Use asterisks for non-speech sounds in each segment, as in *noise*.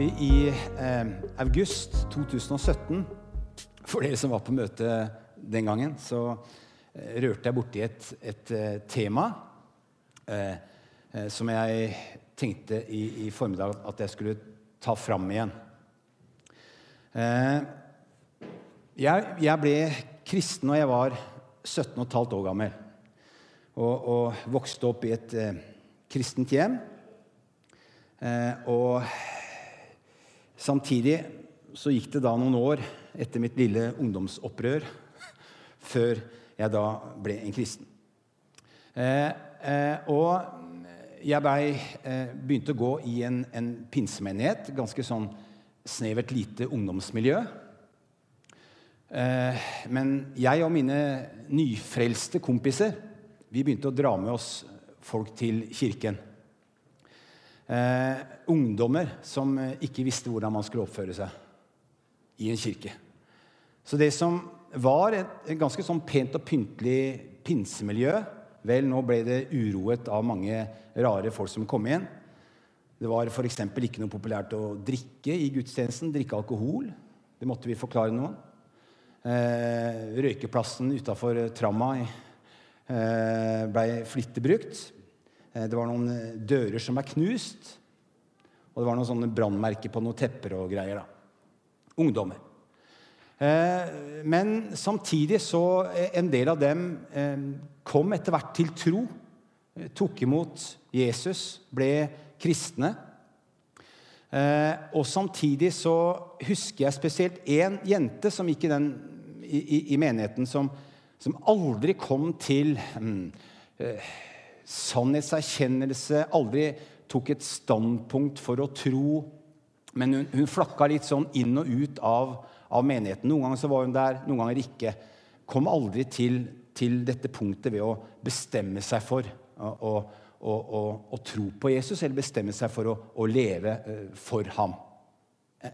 I, eh, august 2017, for dere som var på møte den gangen, så eh, rørte jeg borti et, et eh, tema eh, eh, som jeg tenkte i, i, formiddag at jeg skulle ta fram igjen. Eh, jeg, jeg, ble kristen da jeg var 17 15 år gammel og, og vokste opp i et kristent hjem. og Samtidig så gikk det da noen år etter mitt lille ungdomsopprør før jeg da ble en kristen. Eh, eh, og jeg ble, eh, begynte å gå i en, en pinsemenighet, ganske sånn snevert lite ungdomsmiljø. Eh, men jeg og mine nyfrelste kompiser vi begynte å dra med oss folk til kirken eh, ungdommer som eh, ikke visste hvordan man skulle oppføre seg i en kirke. Så det som var et, ganske sånn pent og pyntelig pinsemiljø Vel, nå ble det uroet av mange rare folk som kom inn. Det var f.eks. ikke noe populært å drikke i gudstjenesten. Drikke alkohol. Det måtte vi forklare noen. Eh, røykeplassen utafor tramma eh, ble flittig brukt. Eh, det var noen eh, dører som er knust. Og det var noen sånne brannmerker på noen tepper og greier. da. Ungdommer. Eh, men samtidig så En del av dem kom etter hvert til tro. Tok imot Jesus, ble kristne. Og samtidig så husker jeg spesielt én jente som gikk i, den, i, i menigheten, som, som, aldri kom til um, sannhetserkjennelse, aldri tok et standpunkt for å tro. Men hun, hun flakka litt sånn inn og ut av, av, menigheten. Noen ganger så var hun der, noen ganger ikke. Kom aldri til, til dette punktet ved å bestemme seg for å, å, å, å tro på Jesus, eller bestemme seg for å, leve uh, for ham.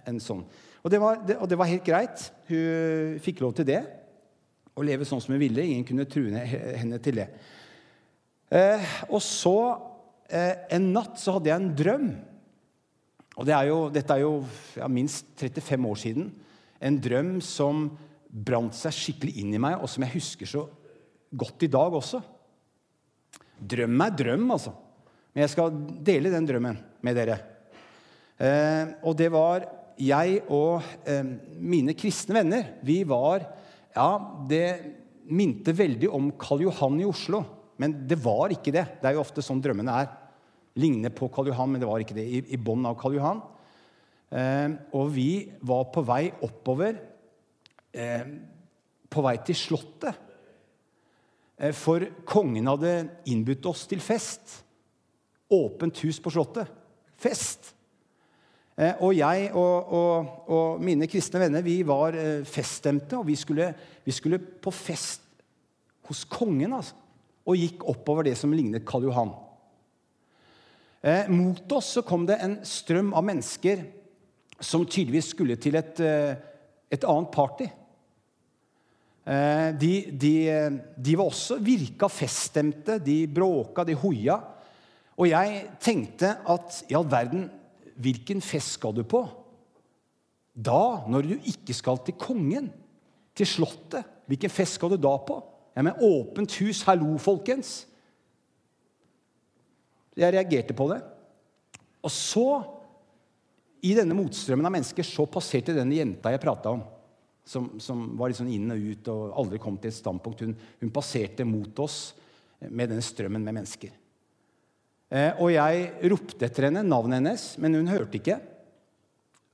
En sånn. Og det, var, det, og det var helt greit. Hun fikk lov til det. Å leve sånn som hun ville. Ingen kunne true henne til det. Eh, og så eh, en natt så hadde jeg en drøm. Og det er jo, dette er jo ja, minst 35 år siden. En drøm som brant seg skikkelig inn i meg, og som jeg husker så godt i dag også. Drøm er drøm, altså. Men jeg skal dele den drømmen med dere. Eh, og det var jeg og eh, mine kristne venner. Vi var Ja, det minte veldig om Karl Johan i Oslo. Men det var ikke det. Det er jo ofte sånn drømmene er. Ligner på Karl Johan, men det var ikke det. I, i bånn av Karl Johan. Eh, og vi var på vei oppover, eh, på vei til Slottet. Eh, for kongen hadde innbudt oss til fest. Åpent hus på Slottet. Fest. Eh, og jeg og, og, og, mine kristne venner vi var eh, feststemte, og vi skulle, vi skulle på fest hos kongen. altså og gikk oppover det som lignet Karl Johan. Eh, mot oss så kom det en strøm av mennesker som tydeligvis skulle til et, eh, et annet party. Eh, de, de, de, var også virka feststemte, de bråka, de hoia. Og jeg tenkte at i all verden, hvilken fest skal du på? Da, når du ikke skal til kongen, til Slottet, hvilken fest skal du da på? Ja, men åpent hus, hallo, folkens! Jeg reagerte på det. Og så, i denne motstrømmen av mennesker, så passerte denne jenta jeg prata om, som, som, var sånn inn og ut og aldri kom til et standpunkt, hun, hun passerte mot oss med denne strømmen med mennesker. Eh, og jeg ropte etter henne, navnet hennes, men hun hørte ikke.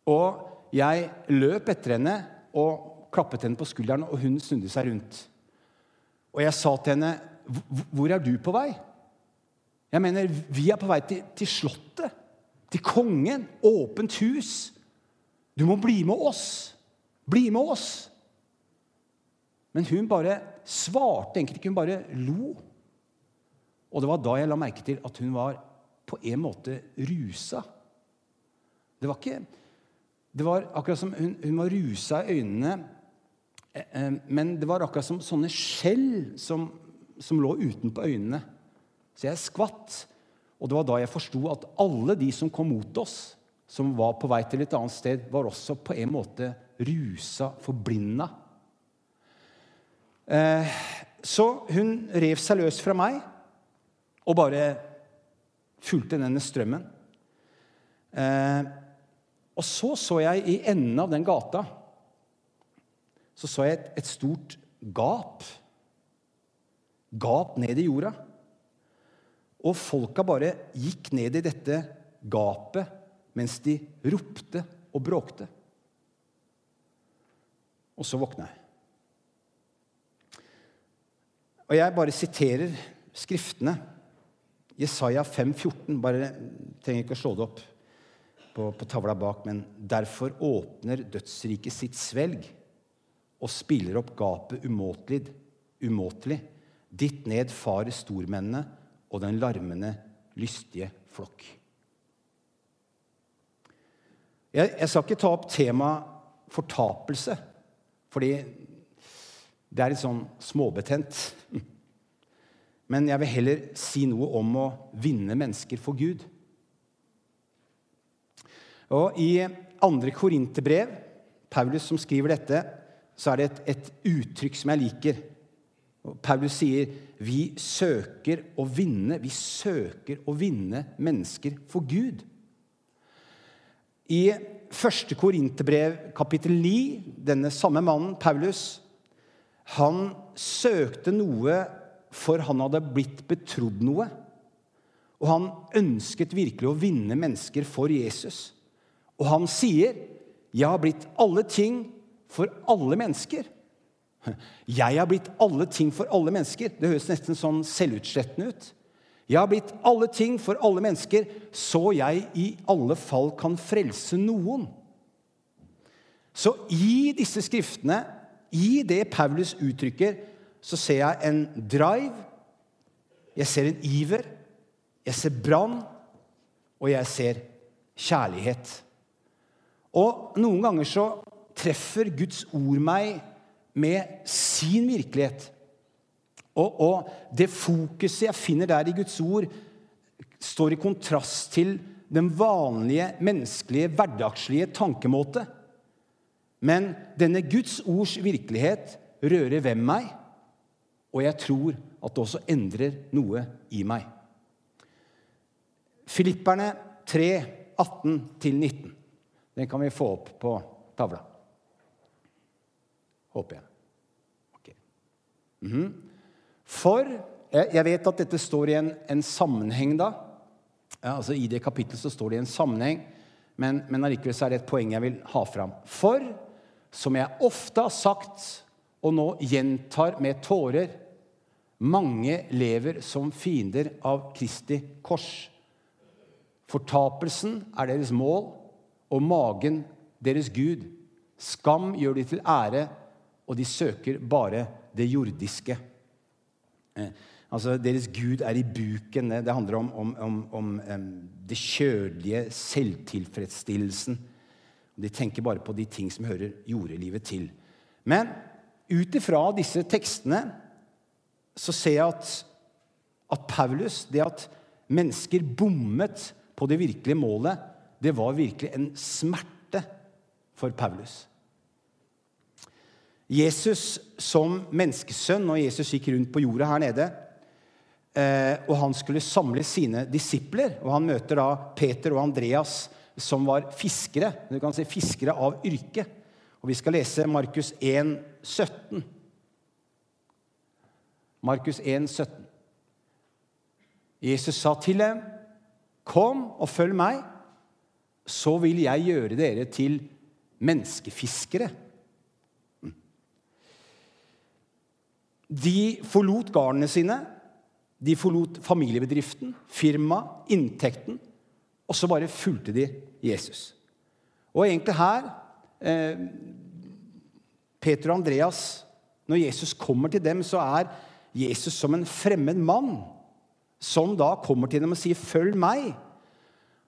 Og jeg løp etter henne og klappet henne på skulderen, og hun snudde seg rundt. Og jeg sa til henne, 'Hvor er du på vei?' Jeg mener, vi er på vei til, til Slottet. Til kongen. Åpent hus. Du må bli med oss. Bli med oss. Men hun bare svarte egentlig ikke. Hun bare lo. Og det var da jeg la merke til at hun var på en måte rusa. Det var ikke Det var akkurat som hun, hun var rusa i øynene men det var akkurat som sånne skjell som, som lå utenpå øynene. Så jeg skvatt. Og det var da jeg forsto at alle de som kom mot oss, som var på vei til et annet sted, var også på en måte rusa, forblinda. Eh, så hun rev seg løs fra meg og bare fulgte denne strømmen. Eh, og så så jeg i enden av den gata så så jeg et, et stort gap. Gap ned i jorda. Og folka bare gikk ned i dette gapet mens de ropte og bråkte. Og så våkna jeg. Og jeg bare siterer skriftene. Jesaja 5, 14. Bare trenger ikke å slå det opp på, på tavla bak. Men derfor åpner dødsriket sitt svelg og spiller opp gapet umåtelig. umåtelig. Ditt ned farer stormennene og den larmende, lystige flokk. Jeg, jeg skal ikke ta opp temaet fortapelse, fordi det er litt sånn småbetent. *laughs* Men jeg vil heller si noe om å vinne mennesker for Gud. Og I andre Korinterbrev, Paulus som skriver dette, så er det et, et uttrykk som jeg liker. Paulus sier vi søker å vinne, vi søker å vinne mennesker for Gud. I første Korinterbrev, kapittel 9, denne samme mannen, Paulus, han søkte noe for han hadde blitt betrodd noe. Og han ønsket virkelig å vinne mennesker for Jesus. Og han sier, 'Jeg har blitt alle ting for alle mennesker'. Jeg har blitt alle ting for alle mennesker. Det høres nesten sånn selvutslettende ut. Jeg har blitt alle ting for alle mennesker, så jeg i alle fall kan frelse noen. Så i disse skriftene, i det Paulus uttrykker, så ser jeg en drive, jeg ser en iver, jeg ser brann, og jeg ser kjærlighet. Og noen ganger så treffer Guds ord meg med sin virkelighet. Og, og, det fokuset jeg finner der i Guds ord, står i kontrast til den vanlige, menneskelige, hverdagslige tankemåte. Men denne Guds ords virkelighet rører ved meg, og jeg tror at det også endrer noe i meg. Filipperne 3, 18-19. Den kan vi få opp på tavla. Håper jeg. Okay. Mm -hmm. For jeg vet at dette står i en, en sammenheng, da. Ja, altså I det kapittelet så står det i en sammenheng, men, men allikevel så er det et poeng jeg vil ha fram. For, som jeg ofte har sagt, og nå gjentar med tårer, mange lever som fiender av Kristi kors. Fortapelsen er deres mål, og magen deres Gud. Skam gjør de til ære, og de søker bare det jordiske. Eh, altså, Deres Gud er i buken. Det handler om, om, om, om det kjølige, selvtilfredsstillelsen. De tenker bare på de ting som hører jordelivet til. Men ut ifra disse tekstene så ser jeg at, at Paulus, det at mennesker bommet på det virkelige målet, det var virkelig en smerte for Paulus. Jesus som menneskesønn, når Jesus gikk rundt på jorda her nede, eh, og han skulle samle sine disipler, og han møter da Peter og Andreas, som var fiskere. Du kan si fiskere av yrke. Og vi skal lese Markus 1, 17. Markus 1, 17. Jesus sa til dem, 'Kom og følg meg, så vil jeg gjøre dere til menneskefiskere.' De forlot garnene sine, de forlot familiebedriften, firmaet, inntekten, og så bare fulgte de Jesus. Og egentlig her eh, Peter og Andreas Når Jesus kommer til dem, så er Jesus som en fremmed mann som da kommer til dem og sier 'følg meg'.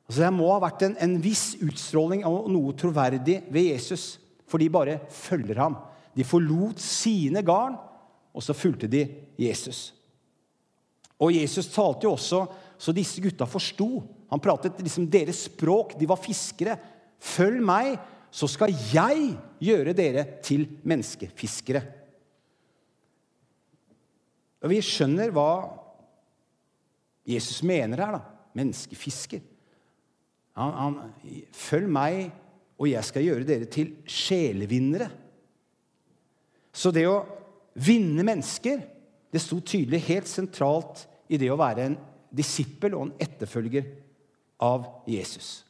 Altså Det må ha vært en, en viss utstråling og noe troverdig ved Jesus, for de bare følger ham. De forlot sine garn og så fulgte de Jesus. Og Jesus talte jo også så disse gutta forsto. Han pratet liksom deres språk. De var fiskere. Følg meg, så skal jeg gjøre dere til menneskefiskere. Og Vi skjønner hva Jesus mener her. da. Menneskefisker. Han, han, Følg meg, og jeg skal gjøre dere til sjelevinnere. Så det å vinne mennesker det sto tydelig helt sentralt i det å være en disippel og en etterfølger av Jesus.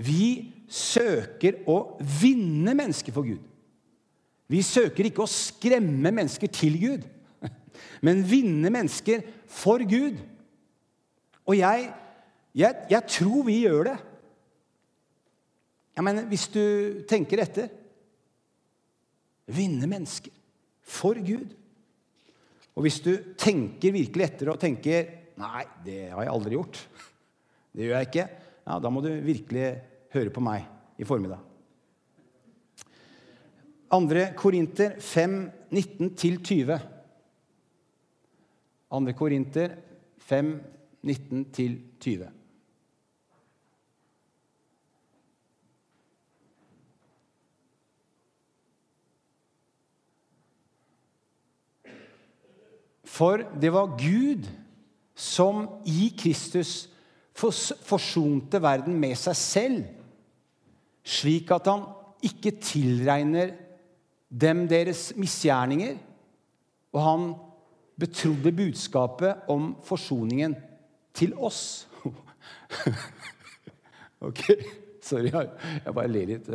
Vi søker å vinne mennesker for Gud. Vi søker ikke å skremme mennesker til Gud, *laughs* men vinne mennesker for Gud. Og jeg, jeg, jeg tror vi gjør det. Jeg mener, hvis du tenker etter Vinne mennesker for Gud. Og hvis du tenker virkelig etter og tenker Nei, det har jeg aldri gjort. Det gjør jeg ikke. Ja, Da må du virkelig høre på meg i formiddag. 2. Korinter 5, 19-20. 2. Korinter 5, 19-20. For det var Gud som i Kristus forsonte verden med seg selv, slik at han ikke tilregner dem deres misgjerninger, og han betrodde budskapet om forsoningen til oss. *laughs* ok, sorry, jeg bare ler litt.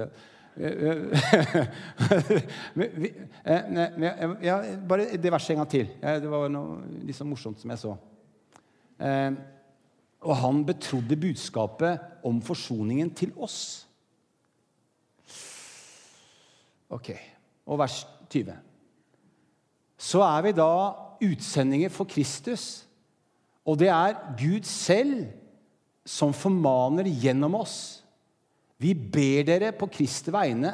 Ja, bare det verset en gang til. Det var noe litt sånn morsomt som jeg så. Eh, og han betrodde budskapet om forsoningen til oss. Ok. Og vers 20. Så er vi da utsendinger for Kristus. Og det er Gud selv som formaner gjennom oss vi ber dere på Kristi vegne,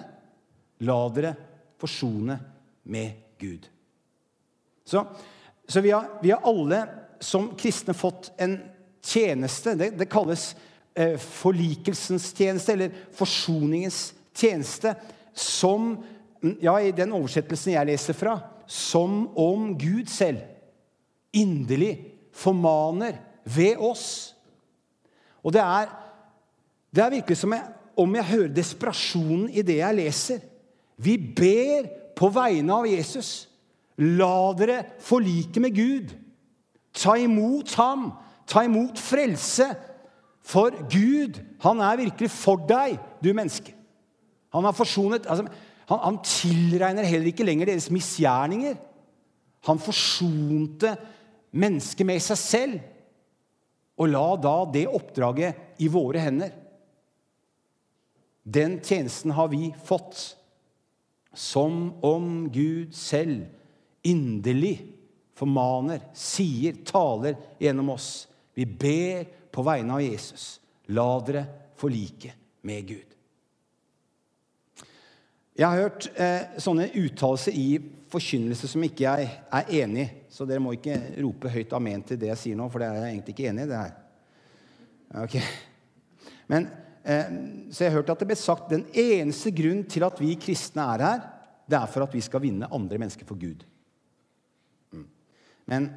la dere forsone med Gud. Så, så vi, har, vi, har, alle som kristne fått en tjeneste. Det, det kalles eh, forlikelsens tjeneste, eller forsoningens tjeneste, som ja, I den oversettelsen jeg leser fra, som om Gud selv inderlig formaner ved oss. Og det er, det er virkelig som jeg om jeg hører desperasjonen i det jeg leser. Vi ber på vegne av Jesus. La dere forlike med Gud. Ta imot ham. Ta imot frelse. For Gud, han er virkelig for deg, du menneske. Han har forsonet altså, han, han tilregner heller ikke lenger deres misgjerninger. Han forsonte mennesket med seg selv. Og la da det oppdraget i våre hender. Den tjenesten har vi fått som om Gud selv inderlig formaner, sier, taler gjennom oss. Vi ber på vegne av Jesus. La dere forlike med Gud. Jeg har hørt eh, sånne uttalelser i forkynnelse som ikke jeg er enig i. Så dere må ikke rope høyt amen til det jeg sier nå, for det er jeg egentlig ikke enig i. det her. Okay. Men så jeg har hørt at det ble sagt den eneste grunn til at vi kristne er her, det er for at vi skal vinne andre mennesker for Gud. Mm. Men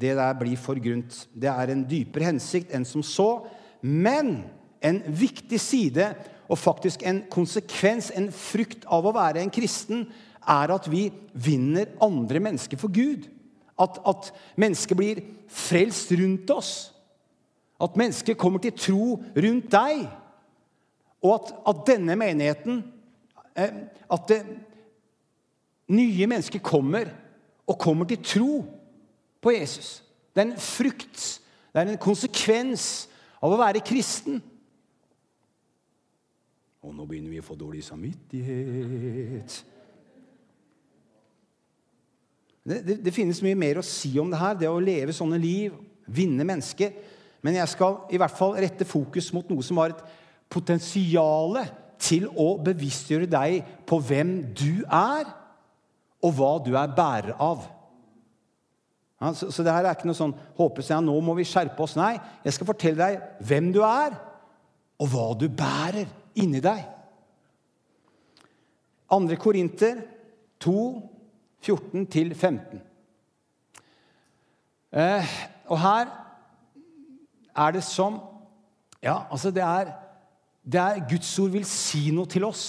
det der blir for grunt. Det er en dypere hensikt enn som så. Men en viktig side og faktisk en konsekvens, en frykt av å være en kristen, er at vi vinner andre mennesker for Gud. At, at mennesker blir frelst rundt oss. At mennesker kommer til tro rundt deg. Og at, at denne menigheten eh, At det, nye mennesker kommer og kommer til tro på Jesus. Det er en frukt, det er en konsekvens av å være kristen. Og nå begynner vi å få dårlig samvittighet. Det, det, det, finnes mye mer å si om det her, det å leve sånne liv, vinne mennesker. Men jeg skal i hvert fall rette fokus mot noe som var et potensialet til å bevisstgjøre deg på hvem du er, og hva du er bærer av. Ja, så, så det her er ikke noe sånn håpløst ja, nå må vi skjerpe oss. Nei, jeg skal fortelle deg hvem du er, og hva du bærer inni deg. 2. Korinter 2, 14-15. Eh, og her er det som Ja, altså, det er, det er Guds ord vil si noe til oss.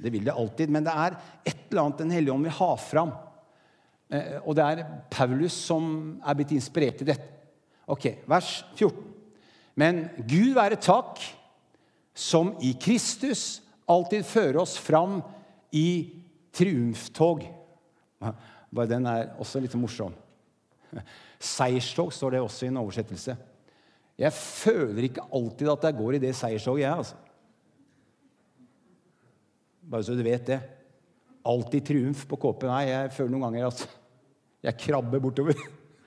Det vil det alltid, men det er et eller annet Den hellige ånd vil ha fram. Eh, og det er Paulus som er blitt inspirert til dette. Ok, Vers 14. Men Gud være takk, som i Kristus alltid fører oss fram i triumftog. Bare den er også litt morsom. Seierstog står det også i en oversettelse. Jeg føler ikke alltid at jeg går i det seierstoget, jeg, altså. Bare så du vet det. Alltid triumf på KP. Nei, jeg føler noen ganger at jeg krabber bortover.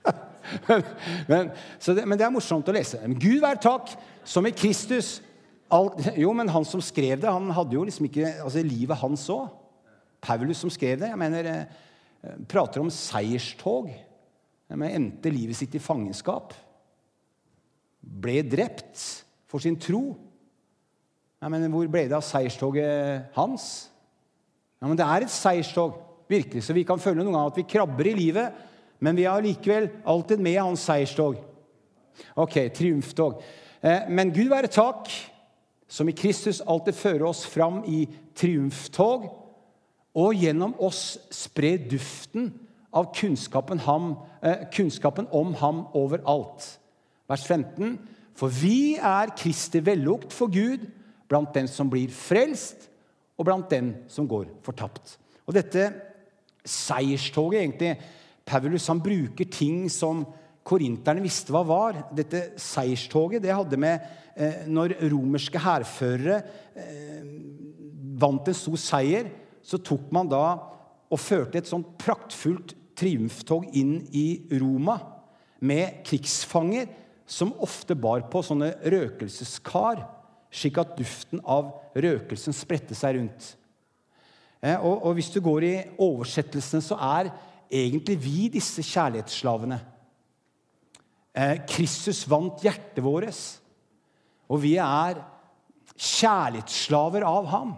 *laughs* men, men, det, men, det, er morsomt å lese. Men Gud være takk, som i Kristus alt, Jo, men han som skrev det, han hadde jo liksom ikke altså livet hans òg. Paulus som skrev det. jeg mener, eh, Prater om seierstog. Jeg Endte livet sitt i fangenskap. Ble drept for sin tro. Jeg men Hvor ble det av seierstoget hans? Ja, men Det er et seierstog, virkelig, så vi kan føle noen ganger at vi krabber i livet, men vi er likevel alltid med hans seierstog. Ok, triumftog. Eh, men Gud være takk, som i Kristus alltid fører oss fram i triumftog og gjennom oss spre duften av kunnskapen, ham, eh, kunnskapen om ham overalt. Vers 15. For vi er Kristi vellukt for Gud blant dem som blir frelst, og blant dem som går fortapt. Og dette seierstoget, egentlig Paulus han bruker ting som korinterne visste hva var. Dette seierstoget det hadde med eh, når romerske hærførere eh, vant en stor seier så tok man da og førte et sånt praktfullt triumftog inn i Roma med krigsfanger som ofte bar på sånne røkelseskar, slik at duften av røkelsen spredte seg rundt. Eh, og, og, hvis du går i oversettelsene, så er egentlig vi disse kjærlighetsslavene. Eh, Kristus vant hjertet vårt, og vi er kjærlighetsslaver av ham.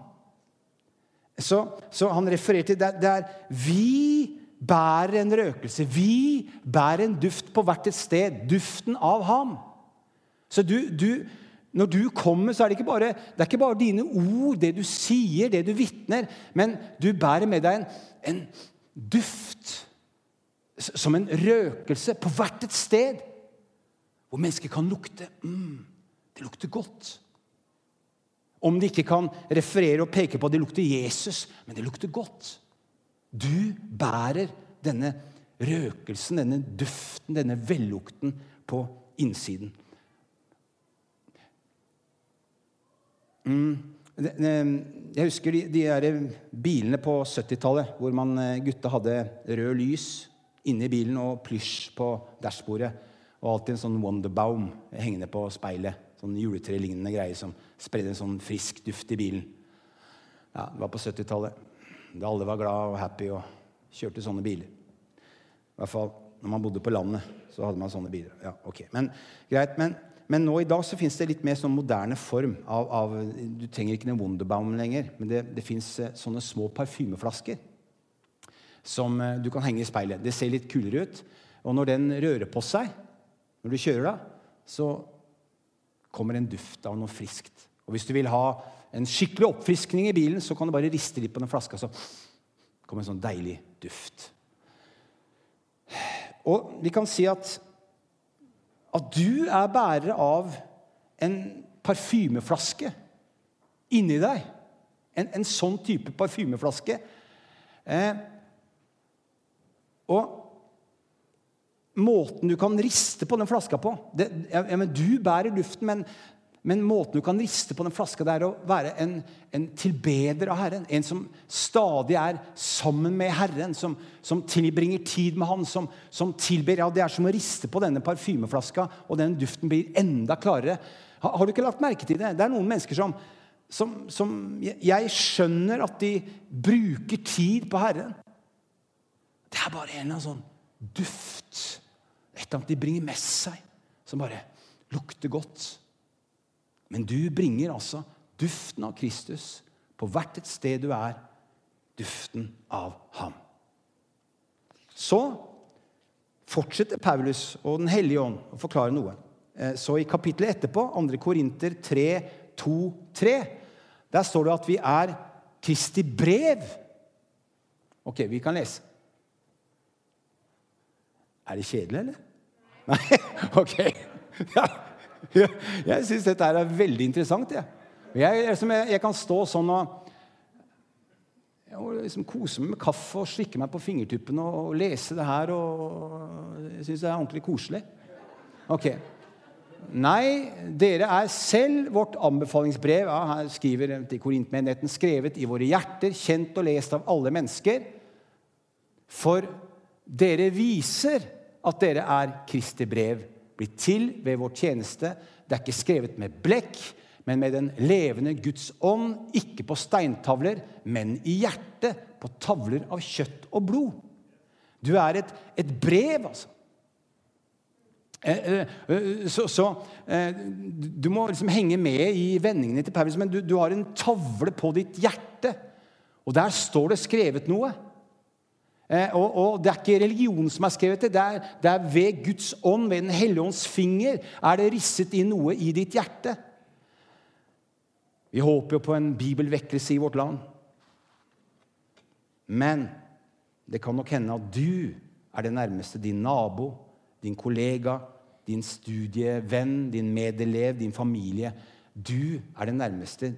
Så, så han refererer til det, det er Vi bærer en røkelse. Vi bærer en duft på hvert et sted. Duften av ham. Så du, du, når du kommer, så er det, ikke bare, det er ikke bare dine ord, det du sier, det du vitner, men du bærer med deg en, en duft som en røkelse på hvert et sted. Hvor mennesker kan lukte. Mm, det lukter godt. Om de ikke kan referere og peke på at det lukter Jesus, men det lukter godt. Du bærer denne røkelsen, denne duften, denne vellukten på innsiden. Jeg husker de, de der bilene på 70-tallet hvor man, eh, gutta hadde rød lys inni bilen og plysj på dashbordet. Og alltid en sånn Wonderbaum hengende på speilet. Sånn juletrelignende greie som spredde en sånn frisk duft i bilen. Ja, Det var på 70-tallet. Da alle var glad og happy og kjørte sånne biler. I hvert fall når man bodde på landet, så hadde man sånne biler. Ja, ok. Men greit, men, men nå i dag så fins det litt mer sånn moderne form av, av Du trenger ikke den Wonderbaum lenger, men det, det fins eh, sånne små parfymeflasker som eh, du kan henge i speilet. Det ser litt kulere ut. Og når den rører på seg, når du kjører da, så kommer en duft av noe friskt. Og Hvis du vil ha en skikkelig oppfriskning i bilen, så kan du bare riste litt på den flaska, så kommer en sånn deilig duft. Og vi kan si at, at du er bærer av en parfymeflaske inni deg. En, en sånn type parfymeflaske. Eh, og måten du kan riste på den flaska på det, ja, Du bærer luften, men, men, måten du kan riste på den flaska, det er å være en, en, tilbeder av Herren. En som stadig er sammen med Herren, som, som tilbringer tid med Han, som, som, tilber. Ja, Det er som å riste på denne parfymeflaska, og den duften blir enda klarere. Har, har du ikke lagt merke til det? Det er noen mennesker som, som Jeg skjønner at de bruker tid på Herren. Det er bare en eller annen sånn duft Et eller annet de bringer med seg som bare lukter godt. Men du bringer altså duften av Kristus på hvert et sted du er. Duften av ham. Så fortsetter Paulus og Den hellige ånd å forklare noe. Eh, så i kapittelet etterpå, 2. Korinter 3, 2, 3, der står det at vi er Kristi brev. Ok, vi kan lese. Er det kjedelig, eller? Nei? *laughs* Ok. Ja. *laughs* Jeg syns dette er veldig interessant. Jeg. Jeg, jeg, kan stå sånn og og liksom kose meg med kaffe og slikke meg på fingertuppene og, og lese det her. og Jeg syns det er ordentlig koselig. Ok. Nei, dere er selv vårt anbefalingsbrev. Ja, her skriver til Korintmenigheten skrevet i våre hjerter, kjent og lest av alle mennesker. For dere viser at dere er Kristi brev, blitt til ved vår tjeneste. Det er ikke skrevet med blekk, men med den levende Guds ånd, ikke på steintavler, men i hjertet, på tavler av kjøtt og blod. Du er et, et brev, altså. Eh, eh, eh, så, så Du må liksom henge med i vendingene til Paulus, men du, du, har en tavle på ditt hjerte. Og der står det skrevet noe. Og, og Det er ikke religion som er skrevet det. Det er, det er ved Guds ånd, ved Den hellige ånds finger, er det risset inn noe i ditt hjerte. Vi håper jo på en bibelvekkelse i vårt land. Men det kan nok hende at du er det nærmeste din nabo, din kollega, din studievenn, din medelev, din familie. Du er det nærmeste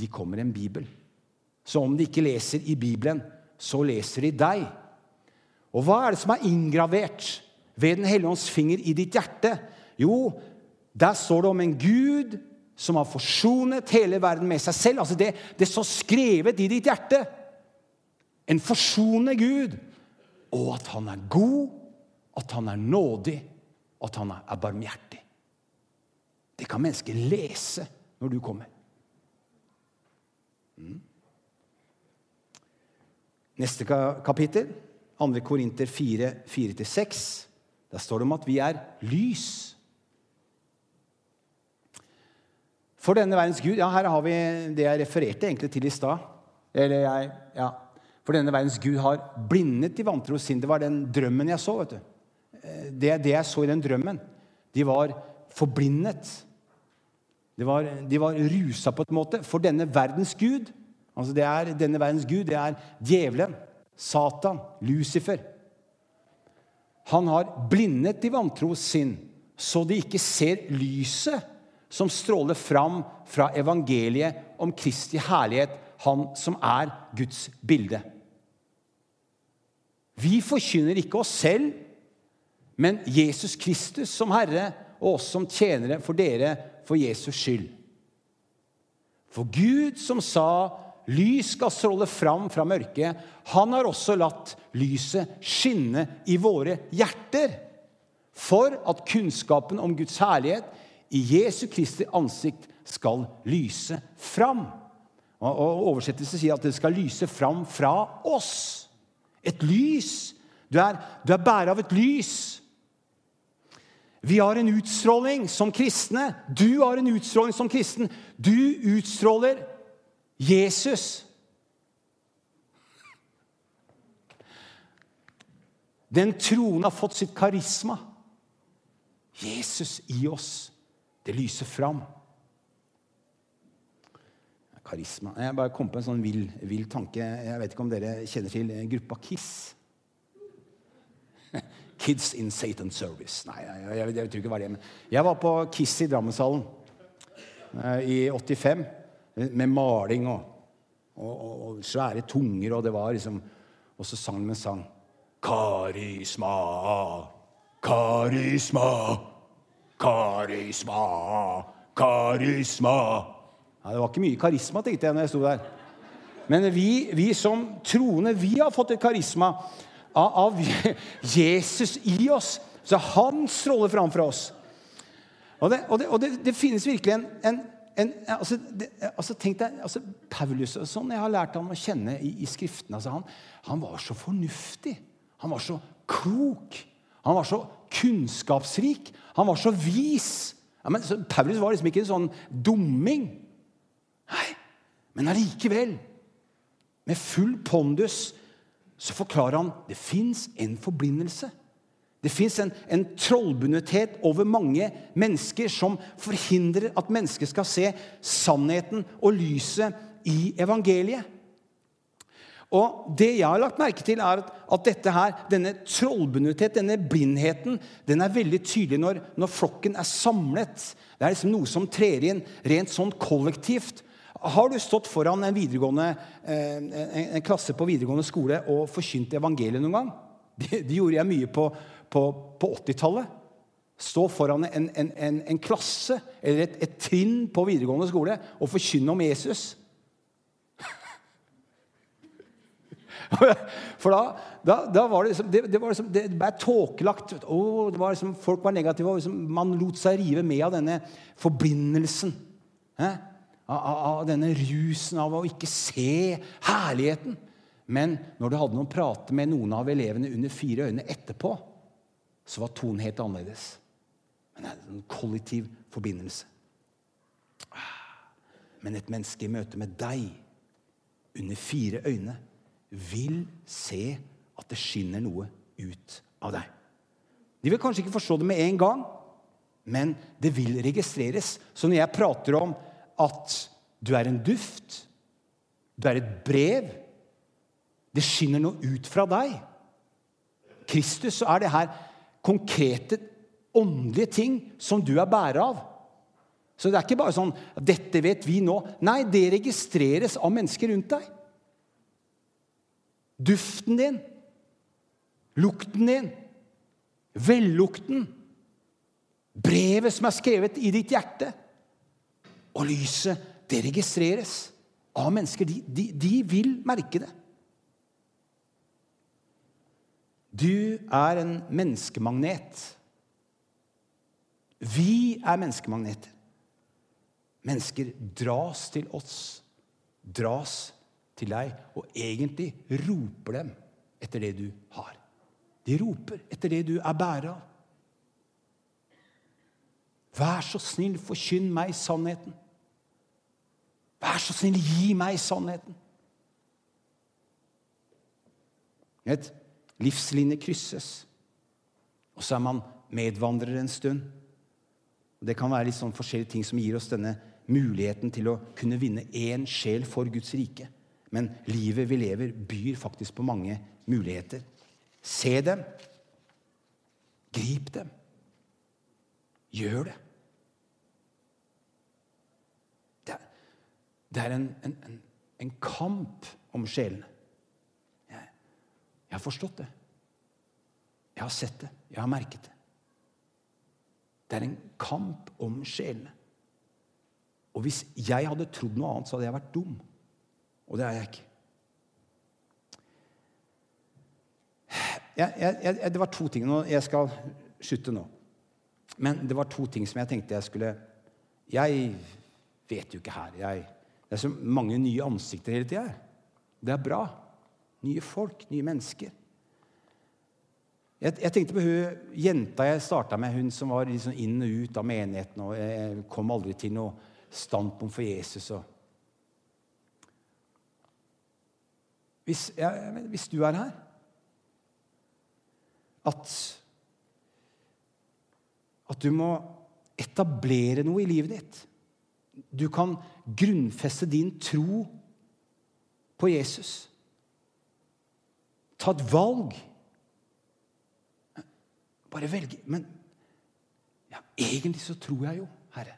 de kommer en bibel. Så om de ikke leser i Bibelen, så leser de deg. Og hva er det som er inngravert ved Den hellige ånds finger i ditt hjerte? Jo, der står det om en Gud som har forsonet hele verden med seg selv. Altså det, det står skrevet i ditt hjerte. En forsonende Gud. Og at han er god, at han er nådig, at han er barmhjertig. Det kan mennesker lese når du kommer. Mm. Neste kapittel, 2. Korinter 4, 4-6. Der står det om at vi er lys. For denne verdens Gud Ja, her har vi det jeg refererte egentlig til i stad. Eller jeg Ja. For denne verdens Gud har blindet de vantro sinn. Det var den drømmen jeg så. vet du. Eh, det, det jeg så i den drømmen. De var forblindet. De var, de var rusa på et måte. For denne verdens Gud altså det er Denne verdens Gud, det er djevelen, Satan, Lucifer. Han har blindet de vantro sinn, så de ikke ser lyset som stråler fram fra evangeliet om Kristi herlighet, han som er Guds bilde. Vi forkynner ikke oss selv, men Jesus Kristus som Herre og oss som tjenere for dere for Jesus skyld. For Gud som sa lys skal stråle fram fra mørket, han har også latt lyset skinne i våre hjerter, for at kunnskapen om Guds herlighet i Jesu Kristi ansikt skal lyse fram. Og Oversettelsen sier at det skal lyse fram fra oss. Et lys. Du er, du er bærer av et lys. Vi har en utstråling som kristne. Du har en utstråling som kristen. Du utstråler Jesus. Den troen har fått sitt karisma. Jesus i oss. Det lyser fram. Karisma. Jeg bare kom på en sånn vill, vill tanke. Jeg vet ikke om dere kjenner til gruppa KISS? *laughs* Kids in Satan Service. Nei, jeg, jeg, jeg, tror ikke hva det er. Jeg var på KISS i Drammenshallen eh, i 85 med maling og, og, og, og, svære tunger, og det var liksom Og så sang de en sang. Karisma, karisma. Karisma, karisma. Ja, det var ikke mye karisma, tenkte jeg når jeg sto der. Men vi, vi som troende, vi har fått et karisma av, av Jesus i oss. Så han stråler fram fra oss. Og det, og det, og det, det finnes virkelig en, en, en altså, altså, Tenk deg altså, Paulus sånn, Jeg har lært ham å kjenne i, i Skriftene. Altså, han, han var så fornuftig. Han var så klok. Han var så kunnskapsrik. Han var så vis. Ja, men, så Paulus var liksom ikke en sånn dumming. Nei, men allikevel, med full pondus, så forklarer han det fins en forbindelse. Det fins en, en trollbundethet over mange mennesker som forhindrer at mennesker skal se sannheten og lyset i evangeliet. Og Det jeg har lagt merke til, er at dette her, denne trollbundethet, denne blindheten, den er veldig tydelig når, når, flokken er samlet. Det er liksom noe som trer inn rent sånn kollektivt. Har du stått foran en, eh, en, en klasse på videregående skole og forkynt evangeliet noen gang? *laughs* Det gjorde jeg mye på, på, på 80-tallet. Stå foran en, en, klasse eller et, et trinn på videregående skole og forkynne om Jesus. *laughs* For da, da, da var det liksom Det, det, var liksom, det ble tåkelagt. Oh, var liksom, folk var negative. og liksom, Man lot seg rive med av denne forbindelsen. Eh? Av, av, denne rusen av å ikke se herligheten. Men når du hadde noen prate med noen av elevene under fire øyne etterpå, så var tonen helt annerledes. Men det er en kollektiv forbindelse. Men et menneske i møte med deg under fire øyne vil se at det skinner noe ut av deg. De vil kanskje ikke forstå det med en gang, men det vil registreres. Så når jeg prater om at du er en duft, du er et brev Det skinner noe ut fra deg. Kristus, så er det her konkrete, åndelige ting som du er bærer av. Så det er ikke bare sånn 'Dette vet vi nå.' Nei, det registreres av mennesker rundt deg. Duften din, lukten din, vellukten, brevet som er skrevet i ditt hjerte, og lyset, det registreres av mennesker. De, de, de vil merke det. Du er en menneskemagnet. Vi er menneskemagneter. Mennesker dras til oss, dras til deg, og egentlig roper dem etter det du har. De roper etter det du er bærer av. Vær så snill, forkynn meg sannheten. Vær så snill, gi meg sannheten. Et livslinje krysses, og så er man medvandrer en stund. Det kan være litt sånn forskjellige ting som gir oss denne muligheten til å kunne vinne én sjel for Guds rike. Men livet vi lever, byr faktisk på mange muligheter. Se dem. Grip dem. Gjør det. Det er, det er en, en, en, kamp om sjelene. Jeg, jeg har forstått det. Jeg har sett det. Jeg har merket det. Det er en kamp om sjelene. Og hvis jeg hadde trodd noe annet, så hadde jeg vært dum. Og det er jeg ikke. Jeg, jeg, det var to ting nå, Jeg skal slutte nå. Men det var to ting som jeg tenkte jeg skulle Jeg vet jo ikke her. Jeg, det er så mange nye ansikter hele tida. Det er bra. Nye folk, nye mennesker. Jeg, jeg tenkte på hun jenta jeg starta med, hun som var liksom inn og ut av menigheten. og Jeg kom aldri til noe standpunkt for Jesus. og hvis, ja, hvis du er her at, at du må etablere noe i livet ditt. Du kan grunnfeste din tro på Jesus. Ta et valg. Bare velge. Men ja, egentlig så tror jeg jo, Herre.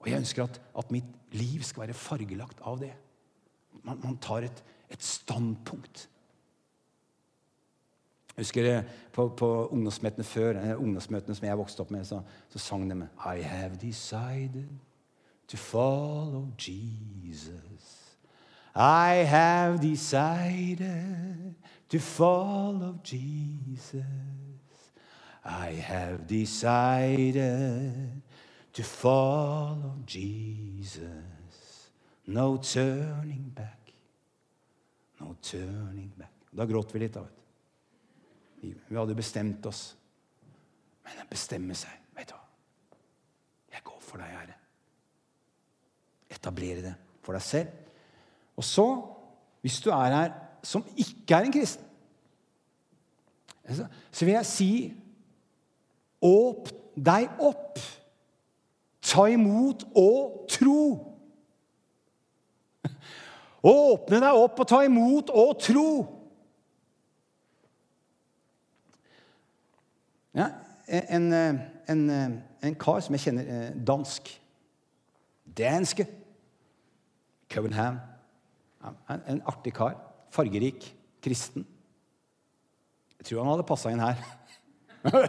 Og jeg ønsker at, at mitt liv skal være fargelagt av det. Man, man tar et, et standpunkt. Jeg husker på, på ungdomsmøtene før, eh, ungdomsmøtene som jeg vokste opp med, så, så sang de I have decided to follow Jesus. I have decided to follow Jesus. I have decided to follow Jesus. No turning back. No turning back. Da gråt vi litt, da. vet du. Vi, hadde bestemt oss. Men å bestemme seg Vet du hva? Jeg går for deg, Herre. Etablere det for deg selv. Og så, hvis du er her som ikke er en kristen, så vil jeg si Åpne deg opp. Ta imot og tro. Åpne deg opp og ta imot og tro. Ja, en, en, en, kar som jeg kjenner eh, dansk. Danske. Covenham. En, artig kar. Fargerik. Kristen. Jeg tror han hadde passa inn her. *laughs*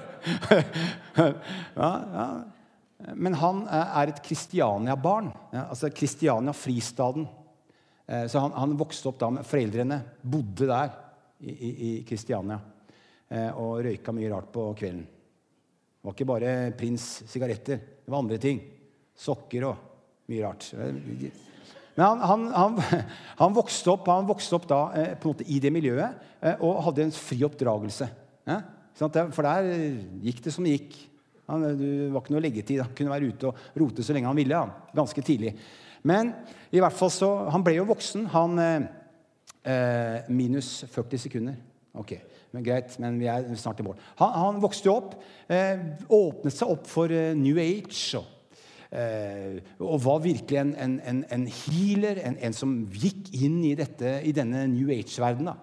ja, ja. Men han eh, er et Kristiania-barn. Ja, altså Kristiania-fristaden. Eh, så han, han, vokste opp da med foreldrene bodde der i Kristiania. Og røyka mye rart på kvelden. Det var ikke bare Prins sigaretter. Det var andre ting. Sokker og mye rart. Men han, han, han, *laughs* han vokste, opp, vokste opp, da eh, på en måte i det miljøet eh, og hadde en fri oppdragelse. Eh? For der gikk det som det gikk. Han, det var ikke noe leggetid. Han kunne være ute og rote så lenge han ville. Han, ganske tidlig. Men i hvert fall så, han ble jo voksen. Han eh, Minus 40 sekunder. Ok, men Greit, men vi er snart i mål. Han, han vokste jo opp, eh, åpnet seg opp for eh, New Age. Og, eh, og var virkelig en, en, en healer, en, en, som gikk inn i, dette, i denne New Age-verdenen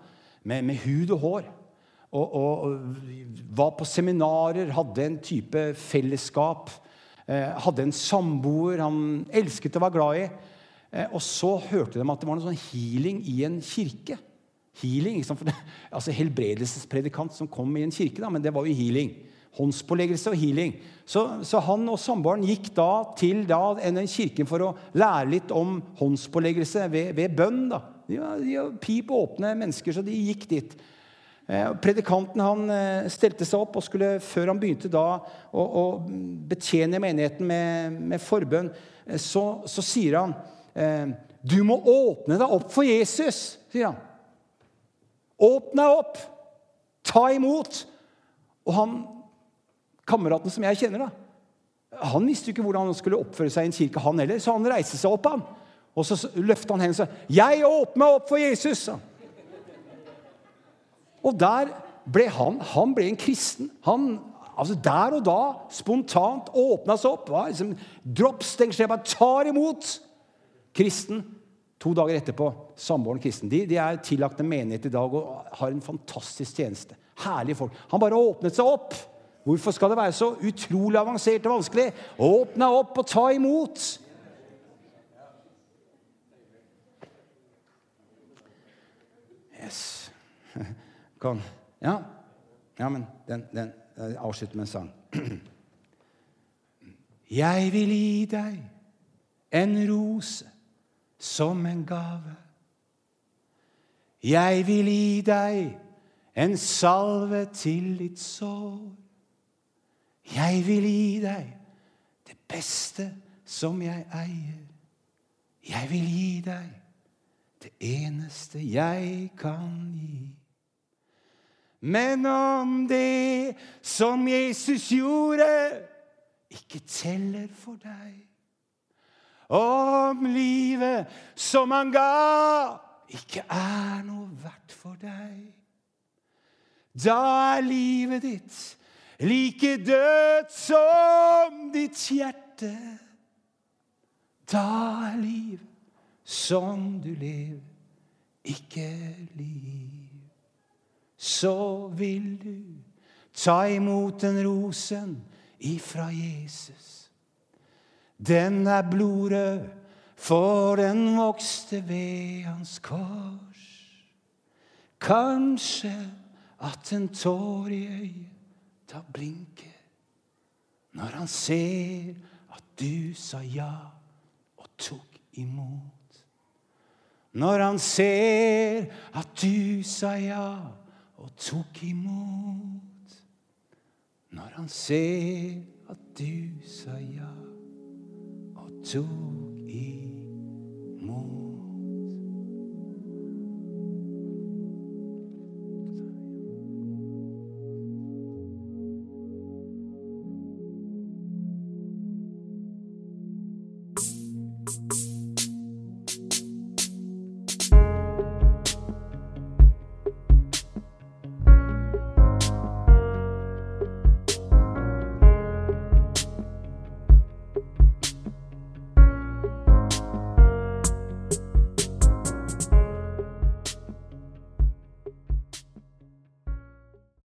med, med, hud og hår. Og, og, og, var på seminarer, hadde en type fellesskap. Eh, hadde en samboer han elsket å være glad i. Eh, og så hørte de at det var noe sånn healing i en kirke healing. Det, altså Helbredelsespredikant som kom i en kirke, da, men det var jo healing. Håndspåleggelse og healing. Så, så han og samboeren gikk da til da, en kirken for å lære litt om håndspåleggelse ved, ved bønn. da. De var, de var pip åpne mennesker, så de gikk dit. Eh, predikanten han eh, stelte seg opp og skulle, før han begynte da å, å betjene menigheten med, med forbønn, eh, så, så, sier han eh, Du må åpne deg opp for Jesus, sier han. Åpne deg opp! Ta imot! Og han kameraten som jeg kjenner, da, han visste jo ikke hvordan han skulle oppføre seg i en kirke, han heller. Så han reiste seg opp, han. Og så løfta han hendene og sa, 'Jeg åpner meg opp for Jesus'. Og der ble han Han ble en kristen. Han, altså Der og da, spontant, åpna seg opp. Var liksom, bare tar imot. Kristen. To dager etterpå samboeren kristen. De, de er tillagt en menighet i dag og har en fantastisk tjeneste. Herlige folk. Han bare åpnet seg opp. Hvorfor skal det være så utrolig avansert og vanskelig? Åpne opp og ta imot. Yes. *laughs* Kan Ja, ja men den, den avslutter med en sang. *clears throat* Jeg vil gi deg en rose som en gave. Jeg vil gi deg en salve til ditt sår. Jeg vil gi deg det beste som jeg eier. Jeg vil gi deg det eneste jeg kan gi. Men om det som Jesus gjorde, ikke teller for deg om livet som han ga, ikke er noe verdt for deg. Da er livet ditt like dødt som ditt hjerte. Da er liv som du lever, ikke liv. Så vil du ta imot den rosen ifra Jesus. Den er blodrød, for den vokste ved hans kors. Kanskje at en tår i øyet da blinker når han ser at du sa ja og tok imot. Når han ser at du sa ja og tok imot. Når han ser at du sa ja og tok imot.